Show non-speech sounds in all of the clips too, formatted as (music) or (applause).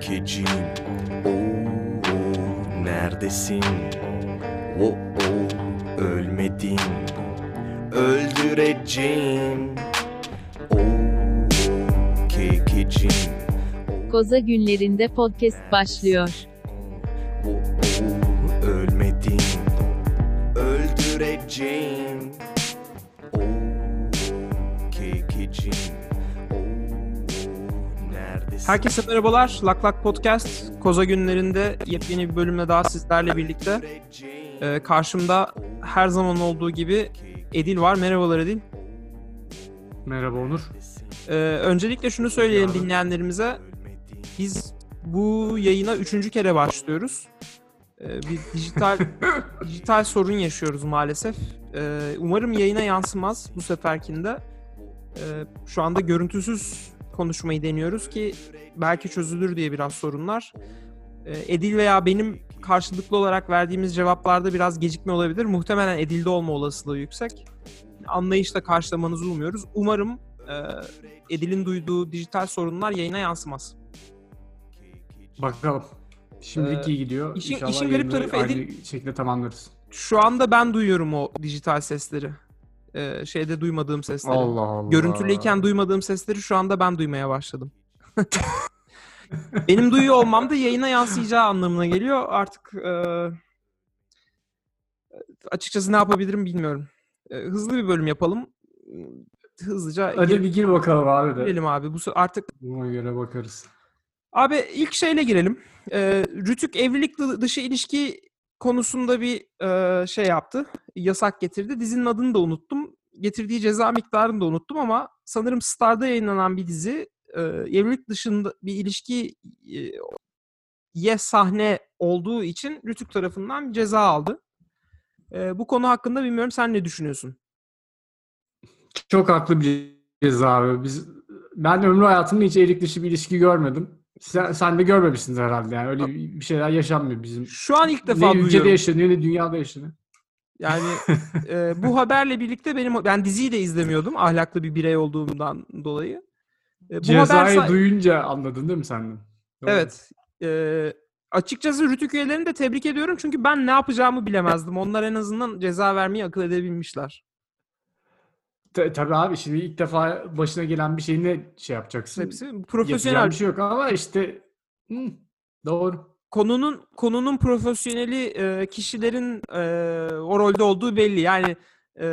kekecim Oo, neredesin? Oo, ölmedin. Öldüreceğim. Oo, kekecim Koza günlerinde podcast başlıyor. Oo, ölmedin. Öldüreceğim Herkese merhabalar. Lak Lak Podcast Koza günlerinde yepyeni bir bölümle daha sizlerle birlikte. Ee, karşımda her zaman olduğu gibi Edil var. Merhabalar Edil. Merhaba Onur. Ee, öncelikle şunu söyleyelim dinleyenlerimize. Biz bu yayına üçüncü kere başlıyoruz. Ee, bir dijital (laughs) dijital sorun yaşıyoruz maalesef. Ee, umarım yayına yansımaz bu seferkinde. Ee, şu anda görüntüsüz konuşmayı deniyoruz ki belki çözülür diye biraz sorunlar. Ee, Edil veya benim karşılıklı olarak verdiğimiz cevaplarda biraz gecikme olabilir. Muhtemelen Edil'de olma olasılığı yüksek. Anlayışla karşılamanızı umuyoruz. Umarım e, Edil'in duyduğu dijital sorunlar yayına yansımaz. Bakalım. Şimdilik Ee, iyi gidiyor. işin- İnşallah işin garip tarafı Edil- şekilde tamamlarız. Şu anda ben duyuyorum o dijital sesleri. Ee, şeyde duymadığım sesleri. Allah Allah. Görüntülüyken duymadığım sesleri şu anda ben duymaya başladım. (laughs) Benim duyuyor olmam da yayına yansıyacağı anlamına geliyor. Artık e, açıkçası ne yapabilirim bilmiyorum. E, hızlı bir bölüm yapalım. Hızlıca Hadi gir- bir gir bakalım abi de. girelim abi. Bu artık Buna göre bakarız. Abi ilk şeyle girelim. Ee, Rütük evlilik dı- dışı ilişki konusunda bir e, şey yaptı. Yasak getirdi. Dizinin adını da unuttum. Getirdiği ceza miktarını da unuttum ama sanırım Star'da yayınlanan bir dizi e, evlilik dışında bir ilişki e, ye sahne olduğu için Rütük tarafından ceza aldı. E, bu konu hakkında bilmiyorum sen ne düşünüyorsun? Çok haklı bir ceza abi. Biz, ben ömrü hayatımda hiç evlilik dışı bir ilişki görmedim. Sen, sen de görmemişsin herhalde yani. Öyle bir şeyler yaşanmıyor bizim. Şu an ilk defa ne ülkede duyuyorum. yaşanıyor ne dünyada yaşanıyor. Yani (laughs) e, bu haberle birlikte benim ben diziyi de izlemiyordum ahlaklı bir birey olduğumdan dolayı. E, bu Cezayı haber duyunca anladın değil mi sen de? Doğru. Evet. E, açıkçası Rütük üyelerini de tebrik ediyorum çünkü ben ne yapacağımı bilemezdim. Onlar en azından ceza vermeyi akıl edebilmişler. Ta- tabii abi şimdi ilk defa başına gelen bir şeyi ne şey yapacaksın? Hepsi Yapacağın profesyonel. bir şey yok ama işte hı, doğru. Konunun konunun profesyoneli e, kişilerin e, o rolde olduğu belli. Yani e,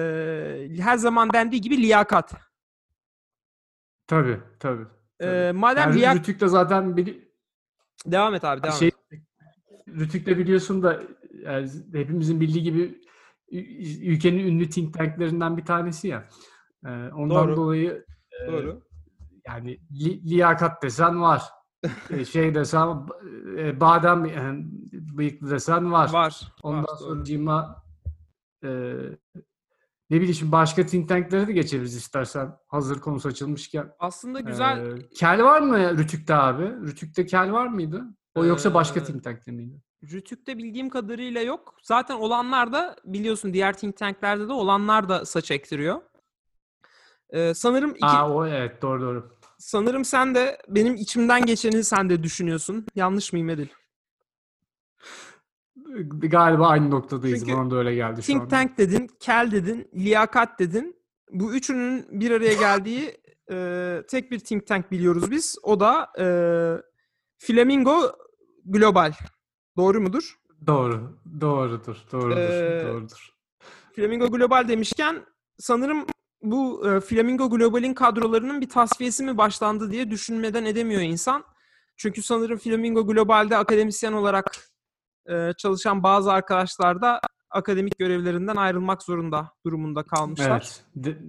her zaman dendiği gibi liyakat. Tabii tabii. E, tabii. madem Yani liyak... Rütük de zaten bili- Devam et abi devam şey et. Rütük de biliyorsun da yani hepimizin bildiği gibi ülkenin ünlü think tanklerinden bir tanesi ya. Ee, ondan Doğru. dolayı e, Doğru. yani li- liyakat desen var. (laughs) E, şey desen e, badem e, bıyıklı desen var. Var. Ondan var, doğru. sonra cima e, ne bileyim şimdi başka think tanklere de geçeriz istersen hazır konusu açılmışken. Aslında güzel Ee, kel var mı Rütük'te abi? Rütük'te kel var mıydı? O yoksa başka Ee, think tank'te miydi? Rütük'te bildiğim kadarıyla yok. Zaten olanlar da biliyorsun diğer think tanklerde de olanlar da saç ektiriyor. Ee, sanırım iki, Aa o evet doğru doğru. sanırım sen de benim içimden geçeni sen de düşünüyorsun. Yanlış mıyım Edil? Galiba aynı noktadayız. Çünkü Bana da öyle geldi şu Think an. tank dedin, kel dedin, liyakat dedin. Bu üçünün bir araya geldiği e, tek bir think tank biliyoruz biz. O da e, Flamingo Global. Doğru mudur? Doğru. Doğrudur. Doğrudur. Ee, doğrudur. Flamingo Global demişken sanırım bu e, Flamingo Global'in kadrolarının bir tasfiyesi mi başlandı diye düşünmeden edemiyor insan. Çünkü sanırım Flamingo Global'de akademisyen olarak e, çalışan bazı arkadaşlar da akademik görevlerinden ayrılmak zorunda durumunda kalmışlar. Evet. De-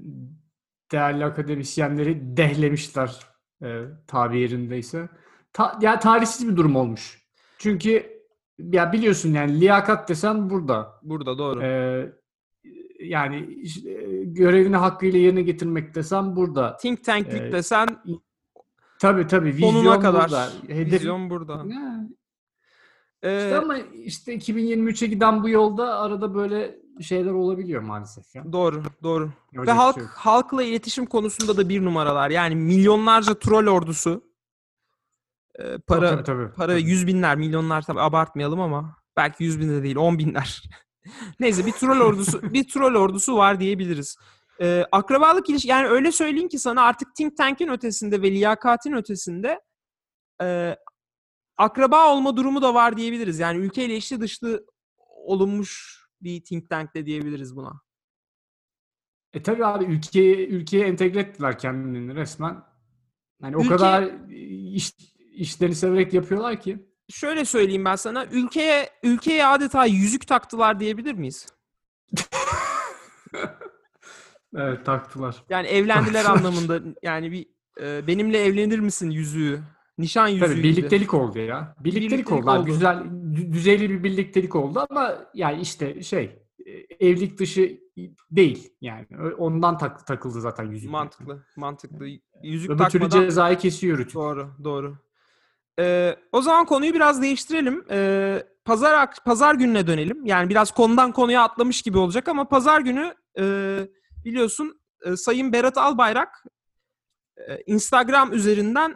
değerli akademisyenleri dehlemişler e, tabi yerindeyse. Ta- ya tarihsiz bir durum olmuş. Çünkü ya biliyorsun yani liyakat desen burada. Burada doğru. Ee, yani işte, görevini hakkıyla yerine getirmek desem burada. Think tanklik e, desen Tabii tabii vizyon kadar. burada. Hedef... Vizyon burada. Ya, Ee, işte ama işte 2023'e giden bu yolda arada böyle şeyler olabiliyor maalesef ya. Doğru, doğru. Yapacak Ve bir halk şey halkla iletişim konusunda da bir numaralar. Yani milyonlarca troll ordusu Para Tabii, tabii, para tabii. yüz binler, milyonlar tabii abartmayalım ama belki yüz bin de değil, on binler. (laughs) Neyse bir troll ordusu (laughs) bir troll ordusu var diyebiliriz. Ee, akrabalık ilişki yani öyle söyleyeyim ki sana artık think tank'in ötesinde ve liyakatin ötesinde e, akraba olma durumu da var diyebiliriz. Yani ülkeyle içli dışlı olunmuş bir think tank de diyebiliriz buna. E tabii abi ülkeye ülkeye entegre ettiler kendilerini resmen. O Ülke- kadar iş, işlerini severek yapıyorlar ki. Şöyle söyleyeyim ben sana ülkeye ülkeye adeta yüzük taktılar diyebilir miyiz? (laughs) Evet taktılar. Yani evlendiler Taktılar. anlamında yani bir e, benimle evlenir misin yüzüğü? Nişan yüzüğü Tabii gibi. birliktelik oldu ya. Birliktelik, Birliktelik oldu. oldu. Güzel dü- düzeyli bir birliktelik oldu ama yani işte şey e, evlilik dışı değil yani. Ondan tak, takıldı zaten yüzük. Mantıklı, mantıklı. Yüzük Öbür türlü takmadan cezayı kesiyor Rütük. doğru, doğru. Ee, o zaman konuyu biraz değiştirelim. Ee, pazar pazar gününe dönelim. Yani biraz konudan konuya atlamış gibi olacak ama pazar günü e, biliyorsun e, Sayın Berat Albayrak e, Instagram üzerinden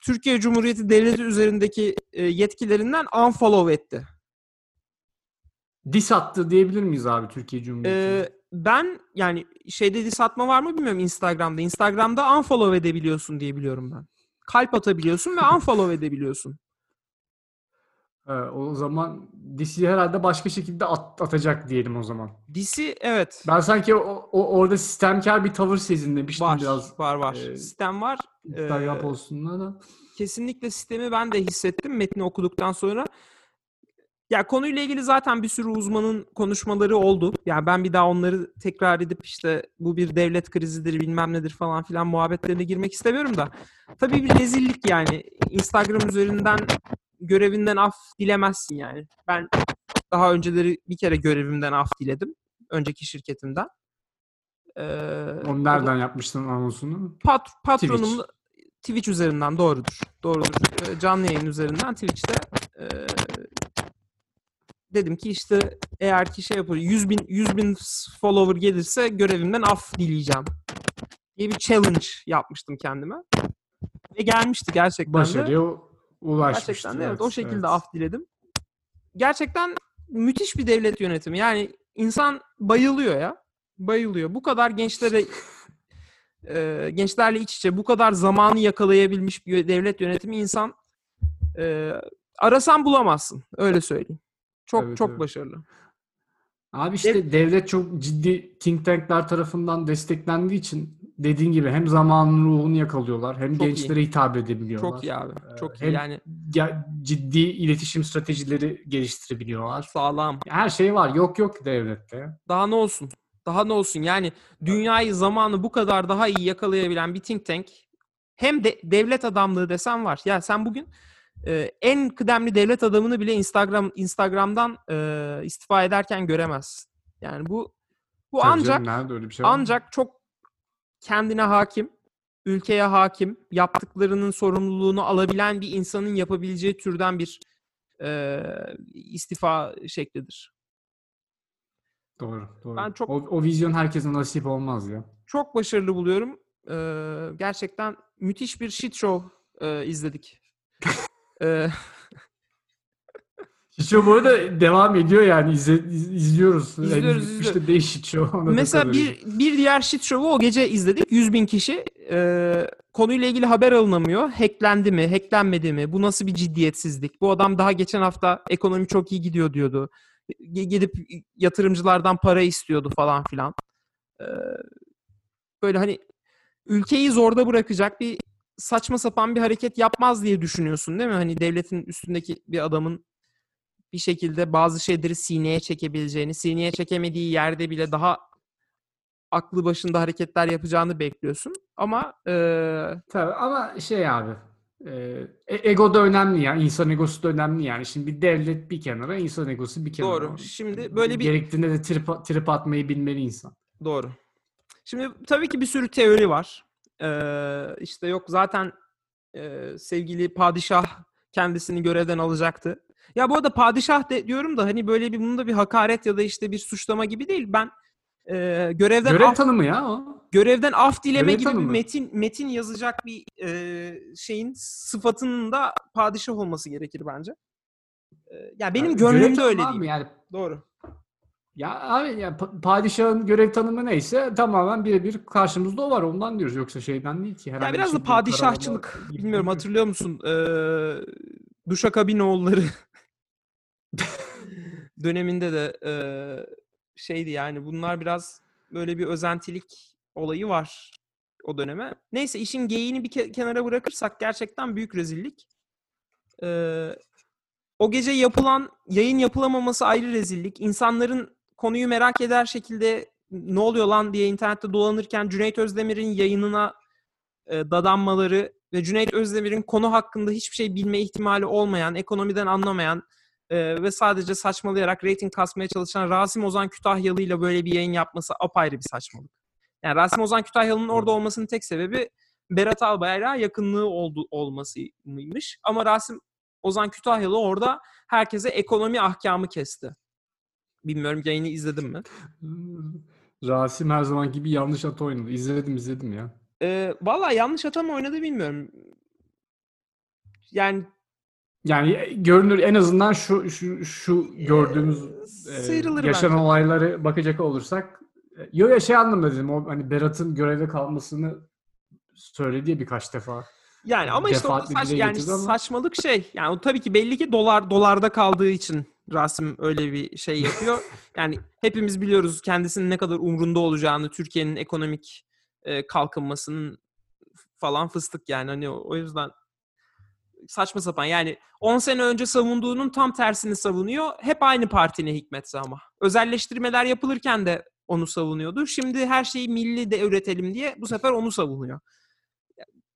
Türkiye Cumhuriyeti Devleti üzerindeki e, yetkilerinden unfollow etti. Dis attı diyebilir miyiz abi Türkiye Cumhuriyeti'ne? Ee, ben yani şeyde diss atma var mı bilmiyorum Instagram'da. Instagram'da unfollow edebiliyorsun diye biliyorum ben. Kalp atabiliyorsun ve unfollow edebiliyorsun. Ee, o zaman Dis'i herhalde başka şekilde at- atacak diyelim o zaman. Diss'i evet Ben sanki o, o- orada sistemkar bir tavır sezinlemiştim var, biraz. var var. e, Sistem var. Instagram Ee, postunda da. kesinlikle sistemi ben de hissettim metni okuduktan sonra. Ya konuyla ilgili zaten bir sürü uzmanın konuşmaları oldu. Yani ben bir daha onları tekrar edip işte bu bir devlet krizidir bilmem nedir falan filan muhabbetlerine girmek istemiyorum da. Tabii bir rezillik yani. Instagram üzerinden görevinden af dilemezsin yani. Ben daha önceleri bir kere görevimden af diledim. Önceki şirketimden. Ee, Onu nereden yapmıştın anonsunu? pat, patronum Twitch. üzerinden doğrudur. Doğrudur. Ee, canlı yayın üzerinden Twitch'te dedim ki işte eğer ki şey yapar 100 bin, 100 bin follower gelirse görevimden af dileyeceğim diye bir challenge yapmıştım kendime. Ve gelmişti gerçekten de. Başarıya ulaşmıştı. Gerçekten de evet, o şekilde af diledim. Gerçekten müthiş bir devlet yönetimi. Yani insan bayılıyor ya. Bayılıyor. Bu kadar gençlere (laughs) e, gençlerle iç içe bu kadar zamanı yakalayabilmiş bir devlet yönetimi insan e, arasan bulamazsın. Öyle söyleyeyim. Çok Evet, çok evet. başarılı. Abi işte devlet çok ciddi think tankler tarafından desteklendiği için dediğin gibi hem zamanın ruhunu yakalıyorlar hem Çok iyi. gençlere hitap edebiliyorlar. Çok iyi abi. Çok iyi. hem- Yani Ya, ciddi iletişim stratejileri geliştirebiliyorlar. sağlam. Her şey var. Yok yok devlette. Daha ne olsun? Daha ne olsun? Yani dünyayı zamanı bu kadar daha iyi yakalayabilen bir think tank hem de devlet adamlığı desen var. Ya sen bugün e, en kıdemli devlet adamını bile Instagram Instagram'dan e, istifa ederken göremezsin. Yani bu bu Tabii ancak canım, öyle bir şey var ancak çok kendine hakim, ülkeye hakim, yaptıklarının sorumluluğunu alabilen bir insanın yapabileceği türden bir e, istifa şeklidir. Doğru, doğru. Ben çok- o, o vizyon herkese nasip olmaz ya. çok başarılı buluyorum. Ee, gerçekten müthiş bir shit show e, izledik. (laughs) Ee, Şişo bu arada devam ediyor yani izle, iz- izliyoruz. İzliyoruz, de değil Şişo. anladığım mesela bir bir diğer shit show'u o gece izledik. 100 bin kişi. Ee, konuyla ilgili haber alınamıyor. Hacklendi mi, hacklenmedi mi? Bu nasıl bir ciddiyetsizlik? Bu adam daha geçen hafta ekonomi çok iyi gidiyor diyordu. Gidip yatırımcılardan para istiyordu falan filan. Ee, böyle hani ülkeyi zorda bırakacak bir saçma sapan bir hareket yapmaz diye düşünüyorsun değil mi? Hani devletin üstündeki bir adamın bir şekilde bazı şeyleri sineye çekebileceğini, sineye çekemediği yerde bile daha aklı başında hareketler yapacağını bekliyorsun. Ama eee, Tabii ama şey abi e, e- ego da önemli ya. İnsan egosu da önemli yani. Şimdi bir devlet bir kenara, insan egosu bir kenara. Doğru. Şimdi böyle bir- Gerektiğinde de trip, trip atmayı bilmeli insan. doğru. Şimdi tabii ki bir sürü teori var. Eee işte yok zaten eee, sevgili padişah kendisini görevden alacaktı. Ya bu arada padişah de diyorum da hani böyle bir bunun da bir hakaret ya da işte bir suçlama gibi değil. Ben eee, görevden Görev af- tanımı ya o. görevden af dileme Görev gibi bir tanımı. metin metin yazacak bir e, şeyin sıfatının da padişah olması gerekir bence. E, ya benim Yani gönlümde öyle değil. Yani Doğru. Ya abi ya pa- padişahın görev tanımı neyse tamamen birebir karşımızda o var. Ondan diyoruz. Yoksa şeyden değil ki. Ya herhangi biraz bir da şey değil, padişahçılık. gibi Bilmiyorum hatırlıyor musun? Ee, Duşakabinoğulları (laughs) döneminde de ee, şeydi yani bunlar biraz böyle bir özentilik olayı var o döneme. Neyse işin geyiğini bir ke- kenara bırakırsak gerçekten büyük rezillik. Ee, o gece yapılan yayın yapılamaması ayrı rezillik. İnsanların konuyu merak eder şekilde ne oluyor lan diye internette dolanırken Cüneyt Özdemir'in yayınına e, dadanmaları ve Cüneyt Özdemir'in konu hakkında hiçbir şey bilme ihtimali olmayan, ekonomiden anlamayan e, ve sadece saçmalayarak reyting kasmaya çalışan Rasim Ozan Kütahyalı ile böyle bir yayın yapması apayrı bir saçmalık. Yani Rasim Ozan Kütahyalı'nın orada olmasının tek sebebi Berat Albayrak'a yakınlığı oldu, olmasıymış. Ama Rasim Ozan Kütahyalı orada herkese ekonomi ahkamı kesti. Bilmiyorum yayını izledin mi? (laughs) Rasim her zaman gibi yanlış at oynadı. İzledim izledim ya. Ee, Valla yanlış hata mı oynadı bilmiyorum. Yani Yani görünür en azından şu şu şu gördüğümüz e, yaşanan bence. olayları bakacak olursak e, yo ya şey anlamda dedim o hani Berat'ın görevde kalmasını söyledi birkaç defa. Yani ama işte o Defaatle saç, yani ama- saçmalık şey. Yani o tabii ki belli ki dolar dolarda kaldığı için Rasim öyle bir şey yapıyor. yani hepimiz biliyoruz kendisinin ne kadar umrunda olacağını, Türkiye'nin ekonomik e, kalkınmasının falan fıstık yani hani o, o yüzden saçma sapan yani 10 sene önce savunduğunun tam tersini savunuyor. Hep aynı partine hikmetse ama. Özelleştirmeler yapılırken de onu savunuyordu. Şimdi her şeyi milli de üretelim diye bu sefer onu savunuyor.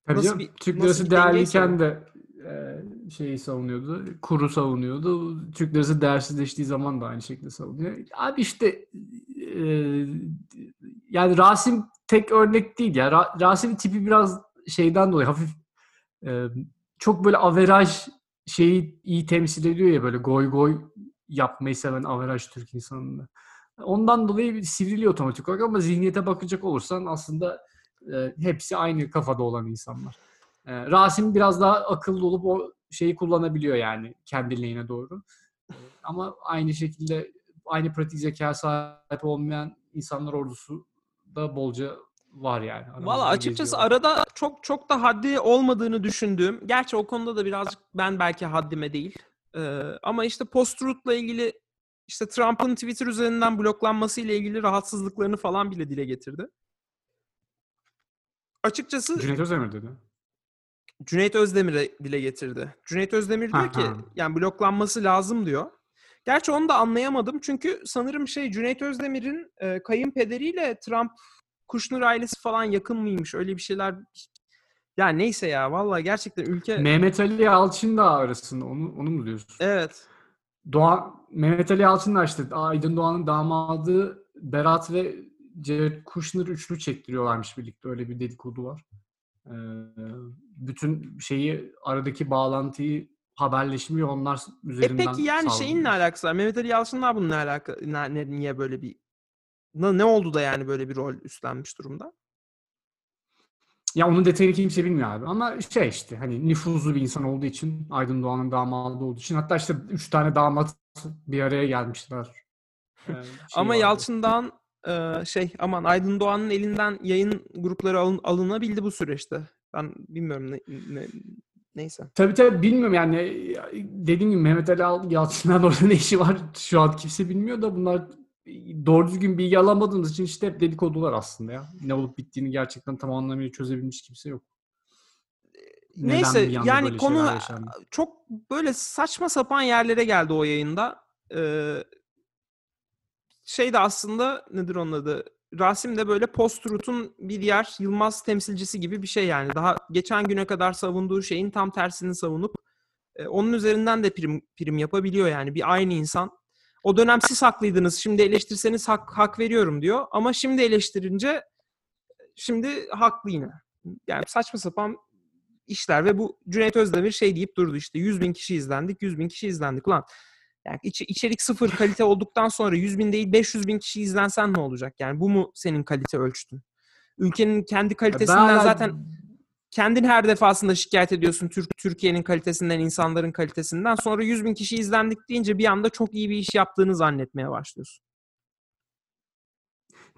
Tabii Nasıl canım, bir- Türk lirası değerliyken de şeyi savunuyordu. Kuru savunuyordu. Türk lirası değersizleştiği zaman da aynı şekilde savunuyor. Abi işte e, yani Rasim tek örnek değil ya. Ra- Rasim'in tipi biraz şeyden dolayı hafif e, çok böyle averaj şeyi iyi temsil ediyor ya böyle goy goy yapmayı seven averaj Türk insanını. Ondan dolayı bir sivriliyor otomatik olarak ama zihniyete bakacak olursan aslında e, hepsi aynı kafada olan insanlar. E, Rasim biraz daha akıllı olup o şeyi kullanabiliyor yani kendi lehine doğru. Ama aynı şekilde aynı pratik zeka sahip olmayan insanlar ordusu da bolca var yani. Valla açıkçası geziyorlar. arada çok çok da haddi olmadığını düşündüğüm, gerçi o konuda da birazcık ben belki haddime değil. Ee, ama işte post-truth'la ilgili işte Trump'ın Twitter üzerinden bloklanması ile ilgili rahatsızlıklarını falan bile dile getirdi. Açıkçası Cüneyt Özdemir dedi. Cüneyt Özdemir'e dile getirdi. Cüneyt Özdemir diyor ki yani bloklanması lazım diyor. Gerçi onu da anlayamadım çünkü sanırım şey Cüneyt Özdemir'in e, kayınpederiyle Trump Kushner ailesi falan yakın mıymış öyle bir şeyler. Ya neyse ya vallahi gerçekten ülke Mehmet Ali Yalçın da arasında onu, onu mu diyorsun? evet Doğan, Mehmet Ali Yalçın da işte Aydın Doğan'ın damadı Berat ve Jared Kushner üçlü çektiriyorlarmış birlikte. Öyle bir dedikodu var. Ee, bütün şeyi aradaki bağlantıyı haberleşmiyor onlar E üzerinden peki yani şeyin ne sağlanıyor. alakası var? Mehmet Ali Yalçın'la bunun ne alaka ne, ne- niye böyle bir ne, ne oldu da yani böyle bir rol üstlenmiş durumda? Ya onun detayını kimse bilmiyor abi. Ama şey işte hani nüfuzlu bir insan olduğu için Aydın Doğan'ın damadı olduğu için hatta işte üç tane damat bir araya gelmişler. Ee, şey Ama vardı. Yalçın'dan e, şey aman Aydın Doğan'ın elinden yayın grupları alın, alınabildi bu süreçte. Ben bilmiyorum ne, ne- neyse. Tabii tabii bilmiyorum yani dediğim gibi Mehmet Ali Al- Yalçın'dan orada ne işi var şu an kimse bilmiyor da bunlar doğru düzgün bilgi alamadığımız için işte hep dedikodular aslında ya. Ne olup bittiğini gerçekten tam anlamıyla çözebilmiş kimse yok. Neden Neyse yani konu çok böyle saçma sapan yerlere geldi o yayında. Ee, şey de aslında nedir onun adı? Rasim de böyle post-truth'un bir diğer Yılmaz temsilcisi gibi bir şey yani. Daha geçen güne kadar savunduğu şeyin tam tersini savunup e, onun üzerinden de prim, prim yapabiliyor yani. Bir aynı insan. O dönem siz haklıydınız. Şimdi eleştirseniz hak, hak veriyorum diyor. Ama şimdi eleştirince şimdi haklı yine. Yani saçma sapan işler ve bu Cüneyt Özdemir şey deyip durdu işte 100 bin kişi izlendik 100 bin kişi izlendik ulan yani iç- içerik sıfır kalite olduktan sonra 100 bin değil 500 bin kişi izlensen ne olacak yani bu mu senin kalite ölçtün ülkenin kendi Ben kalitesinden hala- zaten kendin her defasında şikayet ediyorsun Türk Türkiye'nin kalitesinden, insanların kalitesinden. Sonra 100 bin kişi izlendik deyince bir anda çok iyi bir iş yaptığını zannetmeye başlıyorsun.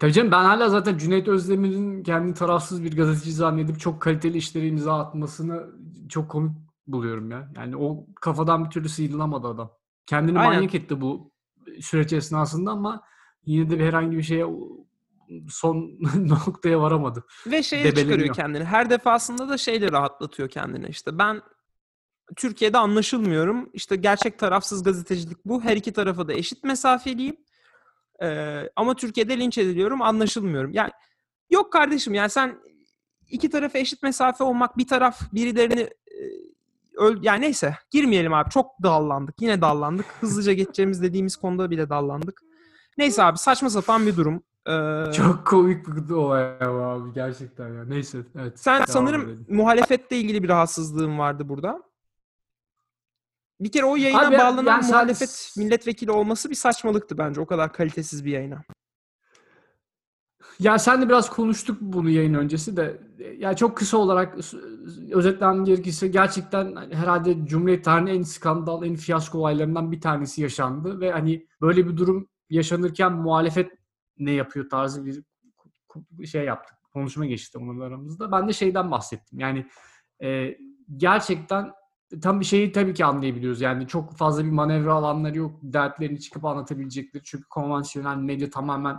Tabii canım ben hala zaten Cüneyt Özdemir'in kendi tarafsız bir gazeteci zannedip çok kaliteli işlere imza atmasını çok komik buluyorum ya. Yani o kafadan bir türlü sıyrılamadı adam. Kendini Aynen. manyak etti bu süreç esnasında ama yine de herhangi bir şeye son (laughs) noktaya varamadı. Ve şeye Debeleniyor. çıkarıyor kendini. Her defasında da şeyle rahatlatıyor kendini. İşte ben Türkiye'de anlaşılmıyorum. İşte gerçek tarafsız gazetecilik bu. Her iki tarafa da eşit mesafeliyim. Ee, ama Türkiye'de linç ediliyorum, anlaşılmıyorum. Yani yok kardeşim yani sen iki tarafa eşit mesafe olmak, bir taraf birilerini e, öl yani neyse girmeyelim abi. Çok dallandık. Yine dallandık. Hızlıca geçeceğimiz dediğimiz konuda bile dallandık. Neyse abi saçma sapan bir durum. Ee, Çok komik bir olay abi gerçekten ya. Neyse evet. Sen sanırım edelim. muhalefetle ilgili bir rahatsızlığın vardı burada. Bir kere o yayına Abi, bağlanan yani sen- muhalefet milletvekili olması bir saçmalıktı bence. O kadar kalitesiz bir yayına. Ya sen de biraz konuştuk bunu yayın öncesi de. Ya çok kısa olarak özetlemem gerekirse gerçekten herhalde Cumhuriyet tarihinin en skandal, en fiyasko olaylarından bir tanesi yaşandı ve hani böyle bir durum yaşanırken muhalefet ne yapıyor tarzı bir şey yaptık. Konuşma geçti onun aramızda. Ben de şeyden bahsettim. Yani e, gerçekten tam bir şeyi tabii ki anlayabiliyoruz. Yani çok fazla bir manevra alanları yok. Dertlerini çıkıp anlatabilecekleri. Çünkü konvansiyonel medya tamamen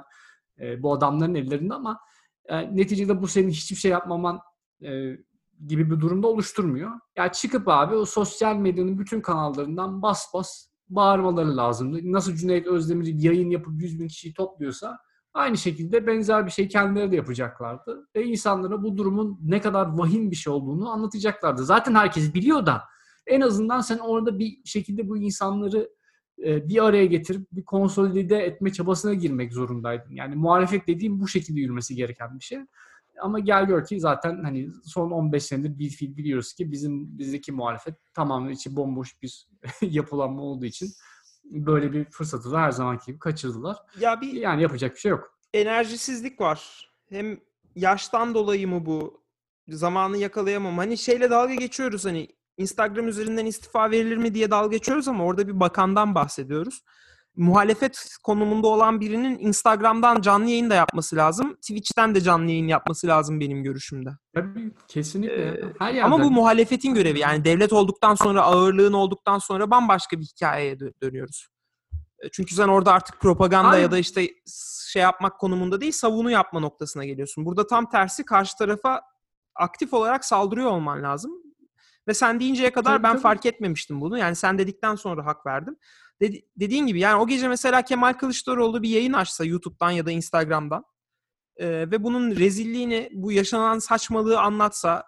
e, bu adamların ellerinde ama e, neticede bu senin hiçbir şey yapmaman e, gibi bir durumda oluşturmuyor. Ya çıkıp abi o sosyal medyanın bütün kanallarından bas bas bağırmaları lazımdı. Nasıl Cüneyt Özdemir yayın yapıp 100 bin kişiyi topluyorsa aynı şekilde benzer bir şey kendileri de yapacaklardı. Ve insanlara bu durumun ne kadar vahim bir şey olduğunu anlatacaklardı. Zaten herkes biliyor da en azından sen orada bir şekilde bu insanları e, bir araya getirip bir konsolide etme çabasına girmek zorundaydın. Yani muhalefet dediğim bu şekilde yürümesi gereken bir şey. Ama gel gör ki zaten hani son 15 senedir bir fiil biliyoruz ki bizim bizdeki muhalefet tamamen içi bomboş bir (laughs) yapılanma olduğu için böyle bir fırsatı da her zamanki gibi kaçırdılar. Ya bir Yani yapacak bir şey yok. enerjisizlik var. Hem yaştan dolayı mı bu? Zamanı yakalayamam. Hani şeyle dalga geçiyoruz hani Instagram üzerinden istifa verilir mi diye dalga geçiyoruz ama orada bir bakandan bahsediyoruz. Muhalefet konumunda olan birinin Instagram'dan canlı yayın da yapması lazım. Twitch'ten de canlı yayın yapması lazım benim görüşümde. Tabii kesinlikle. Ee, her yerden. Ama bu muhalefetin görevi. Yani devlet olduktan sonra, ağırlığın olduktan sonra bambaşka bir hikayeye dö- dönüyoruz. E, Çünkü sen orada artık propaganda Ay- ya da işte şey yapmak konumunda değil, savunu yapma noktasına geliyorsun. Burada tam tersi karşı tarafa aktif olarak saldırıyor olman lazım. Ve sen deyinceye kadar Tabii, ben tabii. fark etmemiştim bunu. Yani sen dedikten sonra hak verdim. Dedi- dediğin gibi yani o gece mesela Kemal Kılıçdaroğlu bir yayın açsa YouTube'dan ya da Instagram'dan e, ve bunun rezilliğini, bu yaşanan saçmalığı anlatsa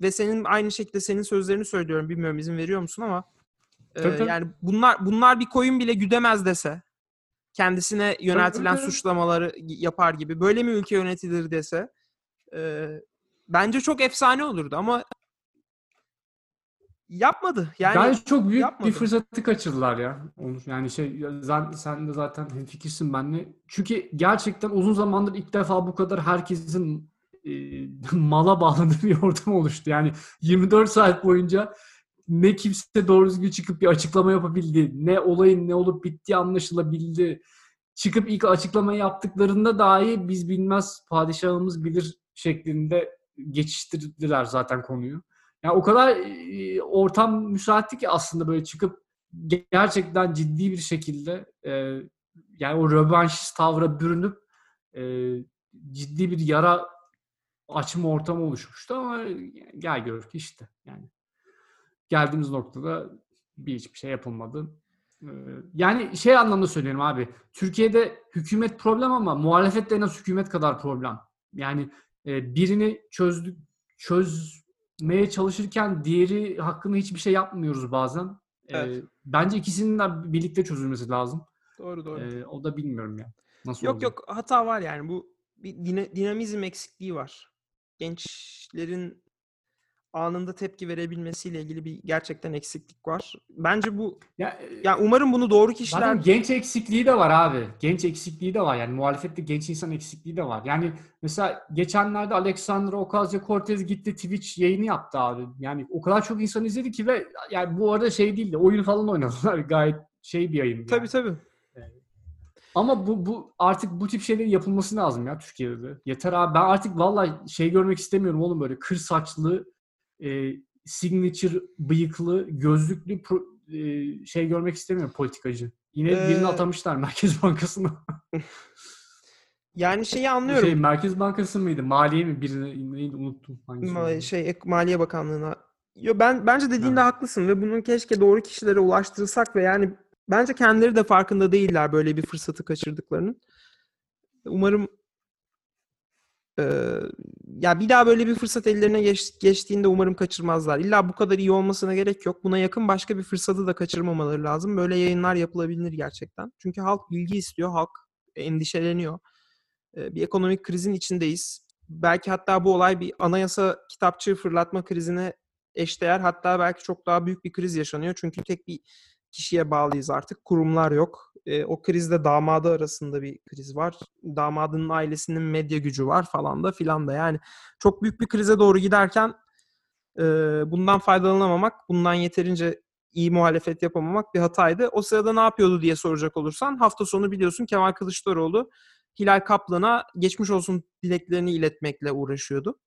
ve senin aynı şekilde senin sözlerini söylüyorum. Bilmiyorum izin veriyor musun ama e, Tabii, tabii. yani bunlar bunlar bir koyun bile güdemez dese kendisine yöneltilen tabii. suçlamaları yapar gibi böyle mi ülke yönetilir dese e, bence çok efsane olurdu ama yapmadı. Yani Bence çok büyük yapmadı. bir fırsatı kaçırdılar ya. Yani şey sen, de zaten hemfikirsin benle. Çünkü gerçekten uzun zamandır ilk defa bu kadar herkesin e, (laughs) mala bağladığı bir ortam oluştu. Yani 24 saat boyunca ne kimse doğru düzgün çıkıp bir açıklama yapabildi. Ne olayın ne olup bittiği anlaşılabildi. Çıkıp ilk açıklamayı yaptıklarında dahi biz bilmez padişahımız bilir şeklinde geçiştirdiler zaten konuyu. Yani o kadar e, ortam müsaitti ki aslında böyle çıkıp gerçekten ciddi bir şekilde e, yani o rövanşist tavra bürünüp e, ciddi bir yara açma ortamı oluşmuştu ama gel gör ki işte yani geldiğimiz noktada bir hiçbir şey yapılmadı. Ee, Yani şey anlamda söylüyorum abi. Türkiye'de hükümet problem ama muhalefet de en az hükümet kadar problem. Yani e, birini çözdük çözmeye çalışırken diğeri hakkında hiçbir şey yapmıyoruz bazen. Ee, Evet. bence ikisinin de birlikte çözülmesi lazım. doğru doğru. Ee, o da bilmiyorum ya. Nasıl Yok olacak? yok hata var yani bu bir dina- dinamizm eksikliği var. Gençlerin anında tepki verebilmesiyle ilgili bir gerçekten eksiklik var. Bence bu Ya, e, yani umarım bunu doğru kişiler Zaten genç eksikliği de var abi. Genç eksikliği de var. Yani muhalefette genç insan eksikliği de var. Yani mesela geçenlerde Alexandra Ocasio-Cortez gitti Twitch yayını yaptı abi. Yani o kadar çok insan izledi ki ve yani bu arada şey değil de oyun falan (laughs) oynadılar. Gayet şey bir yayın. tabii tabii. Ama bu, bu artık bu tip şeylerin yapılması lazım ya Türkiye'de de. Yeter abi. Ben artık vallahi şey görmek istemiyorum oğlum böyle kır saçlı, e, signature bıyıklı, gözlüklü pro- e, şey görmek istemiyorum politikacı. Yine birini Ee, atamışlar Merkez (laughs) Bankası'na. Yani şeyi anlıyorum. şey Merkez Bankası mıydı? Maliye mi? Birini neydi unuttum. Hangisi Ma- şey Maliye Bakanlığı'na. Yo ben bence dediğinde Evet. haklısın ve bunun keşke doğru kişilere ulaştırsak ve yani bence kendileri de farkında değiller böyle bir fırsatı kaçırdıklarının. Umarım eee, ya bir daha böyle bir fırsat ellerine geç- geçtiğinde umarım kaçırmazlar. İlla bu kadar iyi olmasına gerek yok. Buna yakın başka bir fırsatı da kaçırmamaları lazım. Böyle yayınlar yapılabilir gerçekten. Çünkü halk bilgi istiyor, halk endişeleniyor. Eee, bir ekonomik krizin içindeyiz. Belki hatta bu olay bir anayasa kitapçığı fırlatma krizine eşdeğer. Hatta belki çok daha büyük bir kriz yaşanıyor. Çünkü tek bir kişiye bağlıyız artık. Kurumlar yok. E, o krizde damadı arasında bir kriz var. Damadının ailesinin medya gücü var falan da filan da. Yani çok büyük bir krize doğru giderken e, bundan faydalanamamak, bundan yeterince iyi muhalefet yapamamak bir hataydı. O sırada ne yapıyordu diye soracak olursan hafta sonu biliyorsun Kemal Kılıçdaroğlu Hilal Kaplan'a geçmiş olsun dileklerini iletmekle uğraşıyordu.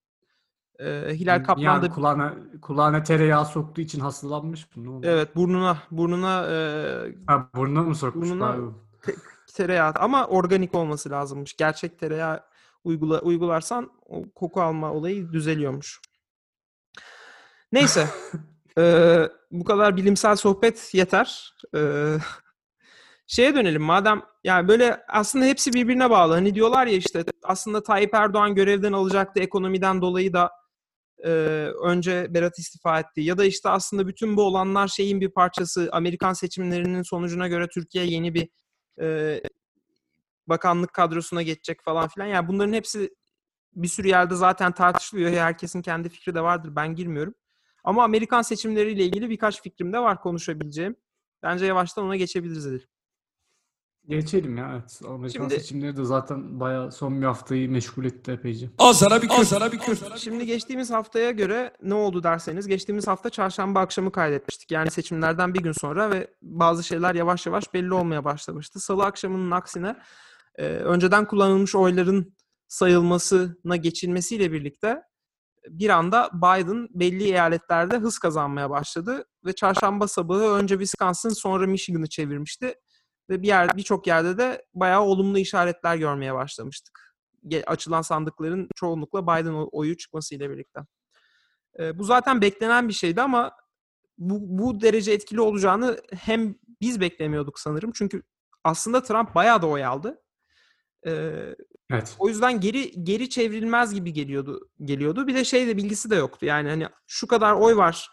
Ee, Hilal Kaplan Yani da kulağına, kulağına tereyağı soktuğu için hastalanmış mı? Ne oldu? evet burnuna burnuna e, Ha, burnuna mı sokmuş? Burnuna- Pardon. tereyağı ama organik olması lazımmış. Gerçek tereyağı uygula, uygularsan o koku alma olayı düzeliyormuş. Neyse. (laughs) eee, bu kadar bilimsel sohbet yeter. Eee, şeye dönelim madem yani böyle aslında hepsi birbirine bağlı. Hani diyorlar ya işte aslında Tayyip Erdoğan görevden alacaktı ekonomiden dolayı da eee, önce Berat istifa etti. Ya da işte aslında bütün bu olanlar şeyin bir parçası. Amerikan seçimlerinin sonucuna göre Türkiye yeni bir eee, bakanlık kadrosuna geçecek falan filan. Yani bunların hepsi bir sürü yerde zaten tartışılıyor. Herkesin kendi fikri de vardır. Ben girmiyorum. Ama Amerikan seçimleriyle ilgili birkaç fikrim de var konuşabileceğim. Bence yavaştan ona geçebiliriz Edil. Geçelim ya evet. Amerikan Şimdi- seçimleri de zaten bayağı son bir haftayı meşgul etti epeyce. Al sana bir kür, sana bir kür. Şimdi geçtiğimiz haftaya göre ne oldu derseniz geçtiğimiz hafta çarşamba akşamı kaydetmiştik. Yani seçimlerden bir gün sonra ve bazı şeyler yavaş yavaş belli olmaya başlamıştı. Salı akşamının aksine e, önceden kullanılmış oyların sayılmasına geçilmesiyle birlikte bir anda Biden belli eyaletlerde hız kazanmaya başladı ve çarşamba sabahı önce Wisconsin sonra Michigan'ı çevirmişti ve bir yer birçok yerde de bayağı olumlu işaretler görmeye başlamıştık. Açılan sandıkların çoğunlukla Biden oyu çıkmasıyla birlikte. Bu zaten beklenen bir şeydi ama bu, bu derece etkili olacağını hem biz beklemiyorduk sanırım. Çünkü aslında Trump bayağı da oy aldı. Ee, Evet. o yüzden geri geri çevrilmez gibi geliyordu geliyordu. Bir de şey de bilgisi de yoktu. Yani hani şu kadar oy var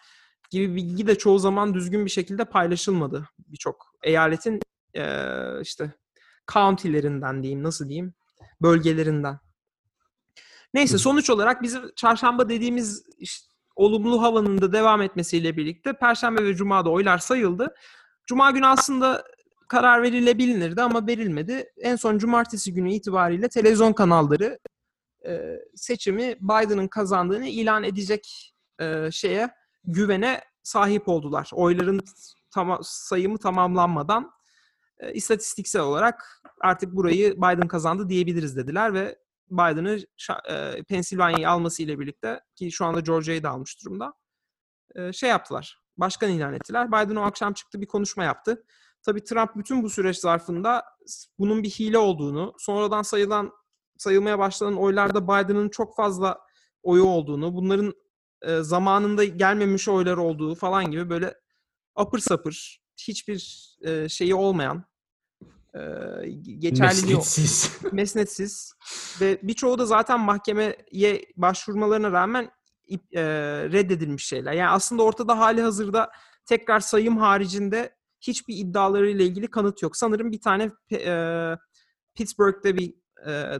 gibi bilgi de çoğu zaman düzgün bir şekilde paylaşılmadı birçok eyaletin eee, işte county'lerinden diyeyim nasıl diyeyim bölgelerinden. Neyse sonuç olarak bizim çarşamba dediğimiz iş- olumlu havanın da devam etmesiyle birlikte perşembe ve cumada oylar sayıldı. Cuma günü aslında karar verilebilinirdi ama verilmedi. En son cumartesi günü itibariyle televizyon kanalları e, seçimi Biden'ın kazandığını ilan edecek e, şeye güvene sahip oldular. Oyların tama- sayımı tamamlanmadan istatistiksel olarak artık burayı Biden kazandı diyebiliriz dediler ve Biden'ı Pensilvanya'yı alması ile birlikte ki şu anda Georgia'yı da almış durumda şey yaptılar. Başkan ilan ettiler. Biden o akşam çıktı bir konuşma yaptı. Tabii Trump bütün bu süreç zarfında bunun bir hile olduğunu, sonradan sayılan sayılmaya başlanan oylarda Biden'ın çok fazla oyu olduğunu, bunların zamanında gelmemiş oylar olduğu falan gibi böyle apır sapır, hiçbir e, şeyi olmayan, e, geçerliliği Mesnetsiz. (laughs) mesnetsiz ve birçoğu da zaten mahkemeye başvurmalarına rağmen e, reddedilmiş şeyler. Yani aslında ortada hali hazırda tekrar sayım haricinde hiçbir iddialarıyla ilgili kanıt yok. Sanırım bir tane e, Pittsburgh'de bir e,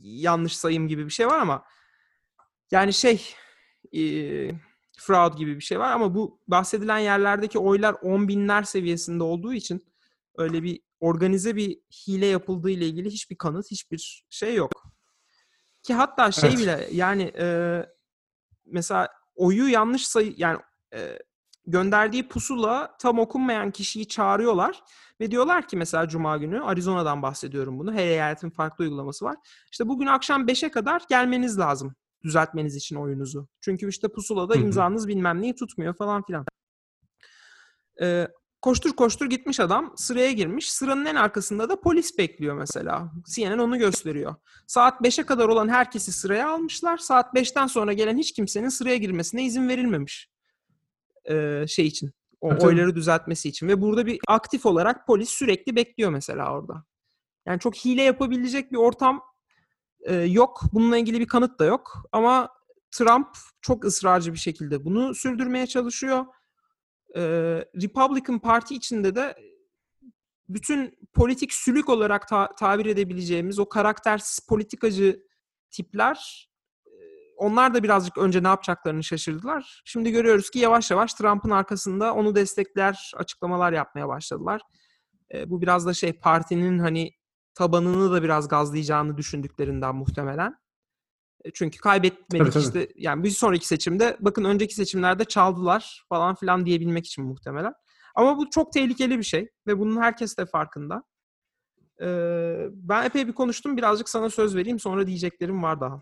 yanlış sayım gibi bir şey var ama yani şey e, fraud gibi bir şey var ama bu bahsedilen yerlerdeki oylar on binler seviyesinde olduğu için öyle bir organize bir hile yapıldığı ile ilgili hiçbir kanıt, hiçbir şey yok. Ki hatta şey Evet. bile yani e, mesela oyu yanlış sayı yani e, gönderdiği pusula tam okunmayan kişiyi çağırıyorlar ve diyorlar ki mesela cuma günü Arizona'dan bahsediyorum bunu. Her eyaletin farklı uygulaması var. İşte bugün akşam 5'e kadar gelmeniz lazım düzeltmeniz için oyunuzu. Çünkü işte pusulada imzanız bilmem neyi tutmuyor falan filan. Ee, koştur koştur gitmiş adam sıraya girmiş. Sıranın en arkasında da polis bekliyor mesela. CNN onu gösteriyor. Saat 5'e kadar olan herkesi sıraya almışlar. Saat 5'ten sonra gelen hiç kimsenin sıraya girmesine izin verilmemiş. Ee, şey için. O tabii. oyları düzeltmesi için. Ve burada bir aktif olarak polis sürekli bekliyor mesela orada. Yani çok hile yapabilecek bir ortam e, yok. Bununla ilgili bir kanıt da yok. Ama Trump çok ısrarcı bir şekilde bunu sürdürmeye çalışıyor. Ee, Republican Parti içinde de bütün politik sülük olarak ta- tabir edebileceğimiz o karaktersiz politikacı tipler e, onlar da birazcık önce ne yapacaklarını şaşırdılar. Şimdi görüyoruz ki yavaş yavaş Trump'ın arkasında onu destekler açıklamalar yapmaya başladılar. E, bu biraz da şey partinin hani tabanını da biraz gazlayacağını düşündüklerinden muhtemelen. E, Çünkü kaybetmedik Tabii, tabii. işte yani bir sonraki seçimde bakın önceki seçimlerde çaldılar falan filan diyebilmek için muhtemelen. Ama bu çok tehlikeli bir şey ve bunun herkes de farkında. Ee, ben epey bir konuştum. Birazcık sana söz vereyim. Sonra diyeceklerim var daha.